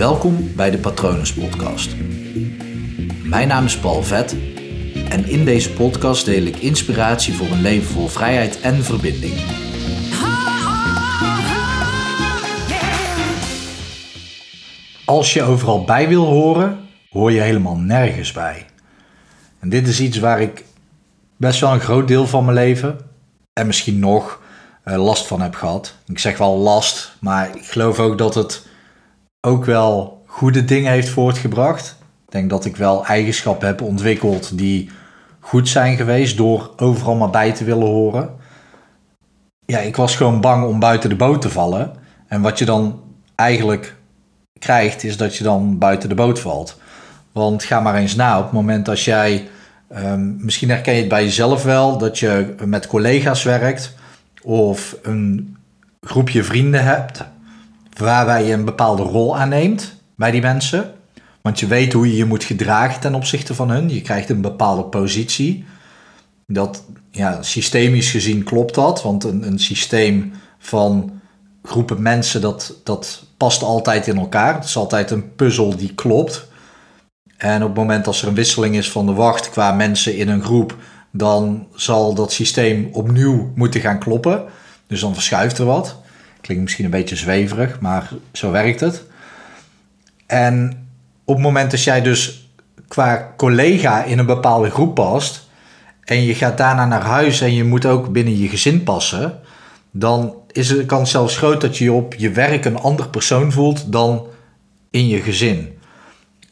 Welkom bij de Patronus Podcast. Mijn naam is Paul Vet en in deze podcast deel ik inspiratie voor een leven vol vrijheid en verbinding. Als je overal bij wil horen, hoor je helemaal nergens bij. En dit is iets waar ik best wel een groot deel van mijn leven, en misschien nog, eh, last van heb gehad. Ik zeg wel last, maar ik geloof ook dat het ook wel goede dingen heeft voortgebracht. Ik denk dat ik wel eigenschappen heb ontwikkeld die goed zijn geweest door overal maar bij te willen horen. Ja, ik was gewoon bang om buiten de boot te vallen. En wat je dan eigenlijk krijgt, is dat je dan buiten de boot valt. Want ga maar eens na, op het moment als jij, um, misschien herken je het bij jezelf wel, dat je met collega's werkt of een groepje vrienden hebt waarbij je een bepaalde rol aanneemt bij die mensen. Want je weet hoe je je moet gedragen ten opzichte van hun. Je krijgt een bepaalde positie. Dat, ja, systemisch gezien klopt dat. Want een, een systeem van groepen mensen, dat, dat past altijd in elkaar. Het is altijd een puzzel die klopt. En op het moment als er een wisseling is van de wacht qua mensen in een groep, dan zal dat systeem opnieuw moeten gaan kloppen. Dus dan verschuift er wat. Klinkt misschien een beetje zweverig, maar zo werkt het. En op het moment dat jij dus qua collega in een bepaalde groep past en je gaat daarna naar huis en je moet ook binnen je gezin passen, dan is de kans zelfs groot dat je op je werk een ander persoon voelt dan in je gezin.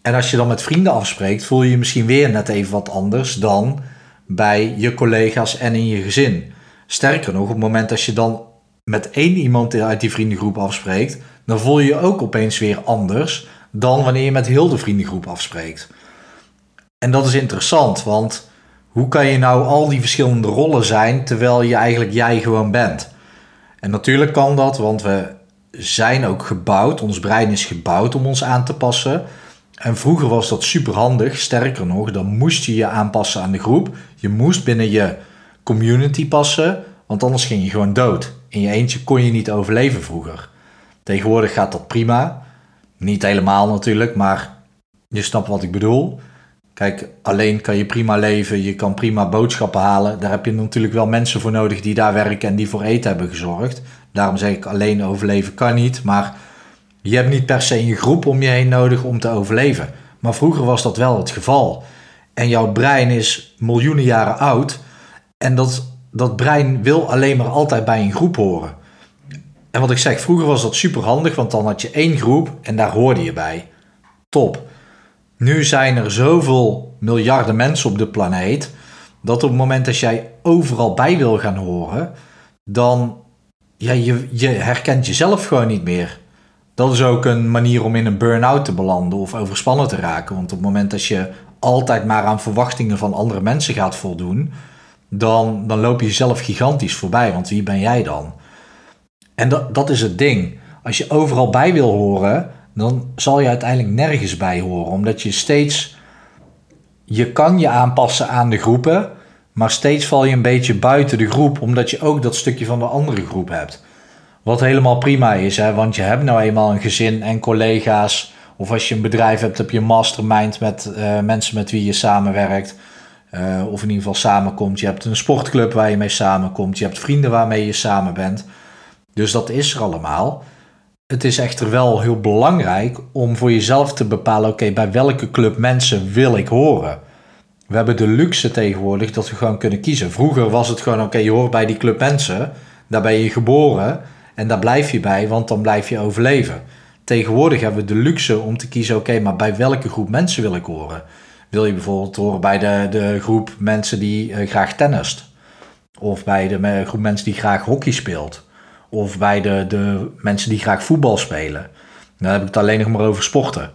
En als je dan met vrienden afspreekt, voel je je misschien weer net even wat anders dan bij je collega's en in je gezin. Sterker nog, op het moment dat je dan met één iemand uit die vriendengroep afspreekt, dan voel je je ook opeens weer anders dan wanneer je met heel de vriendengroep afspreekt. En dat is interessant, want hoe kan je nou al die verschillende rollen zijn terwijl je eigenlijk jij gewoon bent? En natuurlijk kan dat, want we zijn ook gebouwd, ons brein is gebouwd om ons aan te passen. En vroeger was dat super handig, sterker nog, dan moest je je aanpassen aan de groep. Je moest binnen je community passen, want anders ging je gewoon dood. In je eentje kon je niet overleven vroeger. Tegenwoordig gaat dat prima. Niet helemaal natuurlijk, maar je snapt wat ik bedoel. Kijk, alleen kan je prima leven, je kan prima boodschappen halen. Daar heb je natuurlijk wel mensen voor nodig die daar werken en die voor eten hebben gezorgd. Daarom zeg ik alleen overleven kan niet, maar je hebt niet per se een groep om je heen nodig om te overleven. Maar vroeger was dat wel het geval. En jouw brein is miljoenen jaren oud. En dat, dat brein wil alleen maar altijd bij een groep horen. En wat ik zeg, vroeger was dat super handig, want dan had je één groep en daar hoorde je bij. Top. Nu zijn er zoveel miljarden mensen op de planeet, dat op het moment dat jij overal bij wil gaan horen, dan ja, je, je herkent jezelf gewoon niet meer. Dat is ook een manier om in een burn-out te belanden of overspannen te raken. Want op het moment dat je altijd maar aan verwachtingen van andere mensen gaat voldoen, dan, dan loop je jezelf gigantisch voorbij. Want wie ben jij dan? En dat, dat is het ding. Als je overal bij wil horen, dan zal je uiteindelijk nergens bij horen. Omdat je steeds. Je kan je aanpassen aan de groepen, maar steeds val je een beetje buiten de groep, omdat je ook dat stukje van de andere groep hebt. Wat helemaal prima is, hè? want je hebt nou eenmaal een gezin en collega's. Of als je een bedrijf hebt, heb je een mastermind met uh, mensen met wie je samenwerkt. Uh, of in ieder geval samenkomt. Je hebt een sportclub waar je mee samenkomt. Je hebt vrienden waarmee je samen bent. Dus dat is er allemaal. Het is echter wel heel belangrijk om voor jezelf te bepalen: oké, bij welke club mensen wil ik horen? We hebben de luxe tegenwoordig dat we gewoon kunnen kiezen. Vroeger was het gewoon: oké, je hoort bij die club mensen, daar ben je geboren en daar blijf je bij, want dan blijf je overleven. Tegenwoordig hebben we de luxe om te kiezen: oké, maar bij welke groep mensen wil ik horen? Wil je bijvoorbeeld horen bij de, de groep mensen die uh, graag tennist? Of bij de groep mensen die graag hockey speelt? Of bij de, de mensen die graag voetbal spelen? Dan heb ik het alleen nog maar over sporten.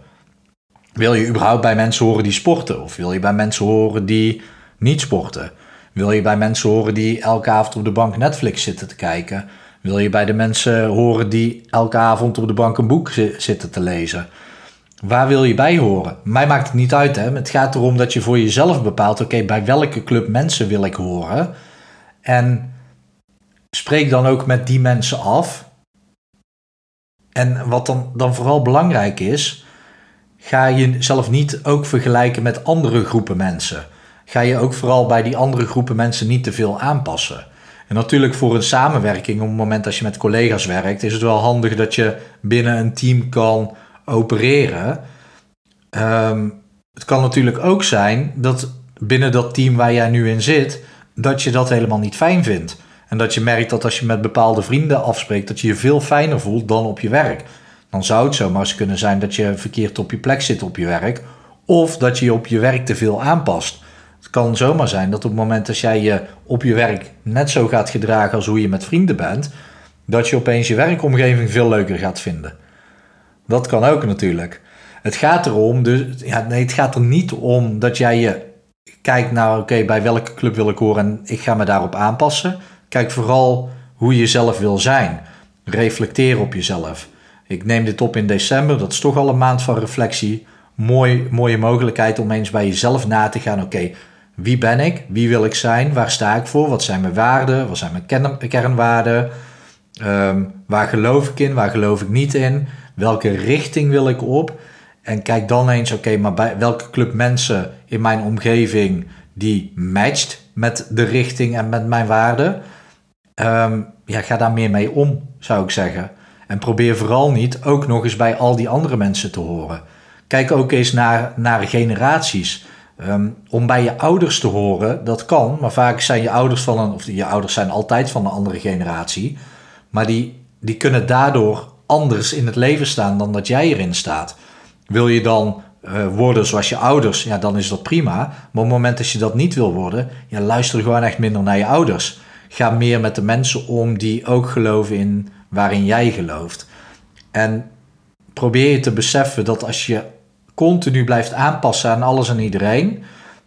Wil je überhaupt bij mensen horen die sporten? Of wil je bij mensen horen die niet sporten? Wil je bij mensen horen die elke avond op de bank Netflix zitten te kijken? Wil je bij de mensen horen die elke avond op de bank een boek zitten te lezen? Waar wil je bij horen? Mij maakt het niet uit. Hè? Het gaat erom dat je voor jezelf bepaalt: oké, bij welke club mensen wil ik horen? En spreek dan ook met die mensen af. En wat dan, dan vooral belangrijk is, ga je jezelf niet ook vergelijken met andere groepen mensen. Ga je ook vooral bij die andere groepen mensen niet te veel aanpassen. En natuurlijk voor een samenwerking, op het moment dat je met collega's werkt, is het wel handig dat je binnen een team kan opereren. Ehm, het kan natuurlijk ook zijn dat binnen dat team waar jij nu in zit, dat je dat helemaal niet fijn vindt. En dat je merkt dat als je met bepaalde vrienden afspreekt, dat je je veel fijner voelt dan op je werk. Dan zou het zomaar eens kunnen zijn dat je verkeerd op je plek zit op je werk. Of dat je je op je werk te veel aanpast. Het kan zomaar zijn dat op het moment dat jij je op je werk net zo gaat gedragen als hoe je met vrienden bent, dat je opeens je werkomgeving veel leuker gaat vinden. Dat kan ook natuurlijk. Het gaat erom, dus, ja, nee, het gaat er niet om dat jij je kijkt naar, oké, bij welke club wil ik horen en ik ga me daarop aanpassen. Kijk vooral hoe je zelf wil zijn. Reflecteer op jezelf. Ik neem dit op in december, dat is toch al een maand van reflectie. Mooi, mooie mogelijkheid om eens bij jezelf na te gaan. Oké, wie ben ik? Wie wil ik zijn? Waar sta ik voor? Wat zijn mijn waarden? Wat zijn mijn kernwaarden? Ehm, waar geloof ik in? Waar geloof ik niet in? Welke richting wil ik op? En kijk dan eens, oké, maar bij welke club mensen in mijn omgeving die matcht met de richting en met mijn waarden? Ehm, ja, ga daar meer mee om, zou ik zeggen. En probeer vooral niet ook nog eens bij al die andere mensen te horen. Kijk ook eens naar, naar generaties. Ehm, om bij je ouders te horen, dat kan, maar vaak zijn je ouders van een, of je ouders zijn altijd van een andere generatie, maar die, die kunnen daardoor anders in het leven staan dan dat jij erin staat. Wil je dan uh, worden zoals je ouders, ja, dan is dat prima. Maar op het moment dat je dat niet wil worden, ja, luister gewoon echt minder naar je ouders. Ga meer met de mensen om die ook geloven in waarin jij gelooft. En probeer je te beseffen dat als je continu blijft aanpassen aan alles en iedereen,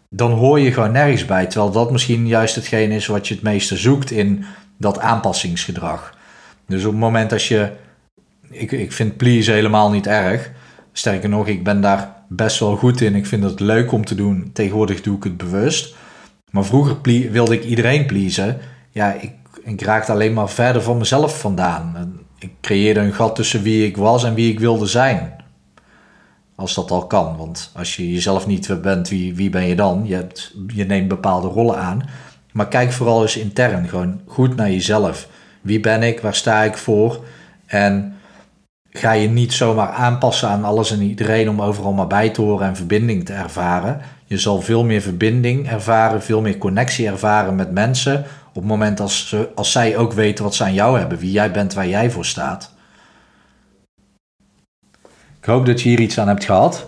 dan hoor je gewoon nergens bij. Terwijl dat misschien juist hetgeen is wat je het meeste zoekt in dat aanpassingsgedrag. Dus op het moment dat je. Ik, ik vind please helemaal niet erg. Sterker nog, ik ben daar best wel goed in. Ik vind het leuk om te doen. Tegenwoordig doe ik het bewust. Maar vroeger wilde ik iedereen pleasen. Ja, ik, ik raakte alleen maar verder van mezelf vandaan. Ik creëerde een gat tussen wie ik was en wie ik wilde zijn. Als dat al kan. Want als je jezelf niet bent, wie, wie ben je dan? Je, hebt, je neemt bepaalde rollen aan. Maar kijk vooral eens intern. Gewoon goed naar jezelf. Wie ben ik? Waar sta ik voor? En ga je niet zomaar aanpassen aan alles en iedereen om overal maar bij te horen en verbinding te ervaren. Je zal veel meer verbinding ervaren, veel meer connectie ervaren met mensen. Op het moment als, ze, als zij ook weten wat ze aan jou hebben, wie jij bent, waar jij voor staat. Ik hoop dat je hier iets aan hebt gehad.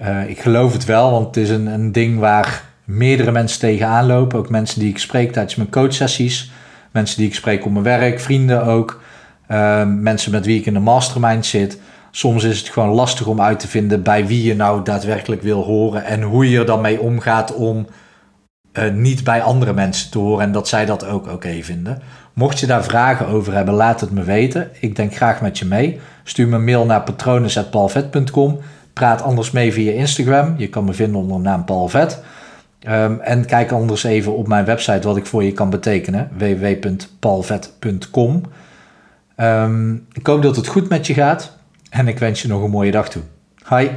Uh, ik geloof het wel, want het is een, een ding waar meerdere mensen tegenaan lopen. Ook mensen die ik spreek tijdens mijn coachsessies. Mensen die ik spreek op mijn werk, vrienden ook. Ehm, mensen met wie ik in de mastermind zit. Soms is het gewoon lastig om uit te vinden bij wie je nou daadwerkelijk wil horen en hoe je er dan mee omgaat om uh, niet bij andere mensen te horen en dat zij dat ook oké vinden. Mocht je daar vragen over hebben, laat het me weten. Ik denk graag met je mee. Stuur me een mail naar patronen.paulvet.com. Praat anders mee via Instagram. Je kan me vinden onder de naam Paul Vet. Um, en kijk anders even op mijn website wat ik voor je kan betekenen. www.paulvet.com Um, ik hoop dat het goed met je gaat en ik wens je nog een mooie dag toe. Hi.